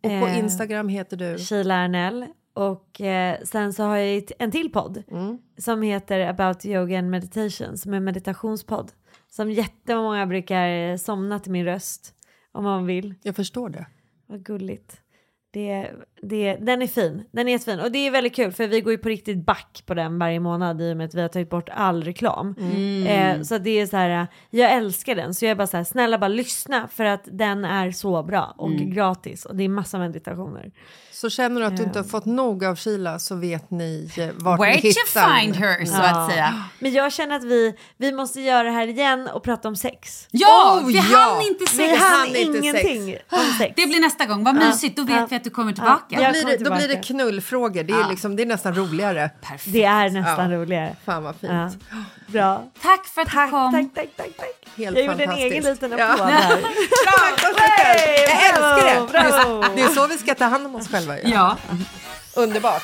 Och på Eh, Instagram heter du... Kila Arnell. Och eh, sen så har jag en till podd som heter About Yoga and Meditation som är en meditationspodd. Som jättemånga brukar somna till min röst om man vill. Jag förstår det. Vad gulligt. Det, det, den är fin. Den är jättefin. Och det är väldigt kul för vi går ju på riktigt back på den varje månad i och med att vi har tagit bort all reklam. Eh, så det är så här, jag älskar den. Så jag är bara så här, snälla bara lyssna för att den är så bra och gratis. Och det är massa meditationer. Så känner du att du inte har fått nog av Sheila så vet ni eh, vart Where ni to hittar find her, så Ja. att säga. Men jag känner att vi, vi måste göra det här igen och prata om sex. Ja, Oh, vi ja. hann inte Vi sex. hann hann inte ingenting om sex. Det blir nästa gång. Vad mysigt, då vet Ja. vi att du kommer Ja. tillbaka. Jag Då blir, det, då blir det tillbaka. knullfrågor. Det är, liksom, det är nästan roligare. Perfekt. Det är nästan roligare. Fan vad fint. Ja. Bra. Tack för att Tack, du kom. tack, tack, tack, tack. Helt jag gjorde en egen liten Ja. applåd här. Tack så mycket. Jag älskar det. Bravo, Det är- så vi ska ta hand om oss själva. Ja. Underbart.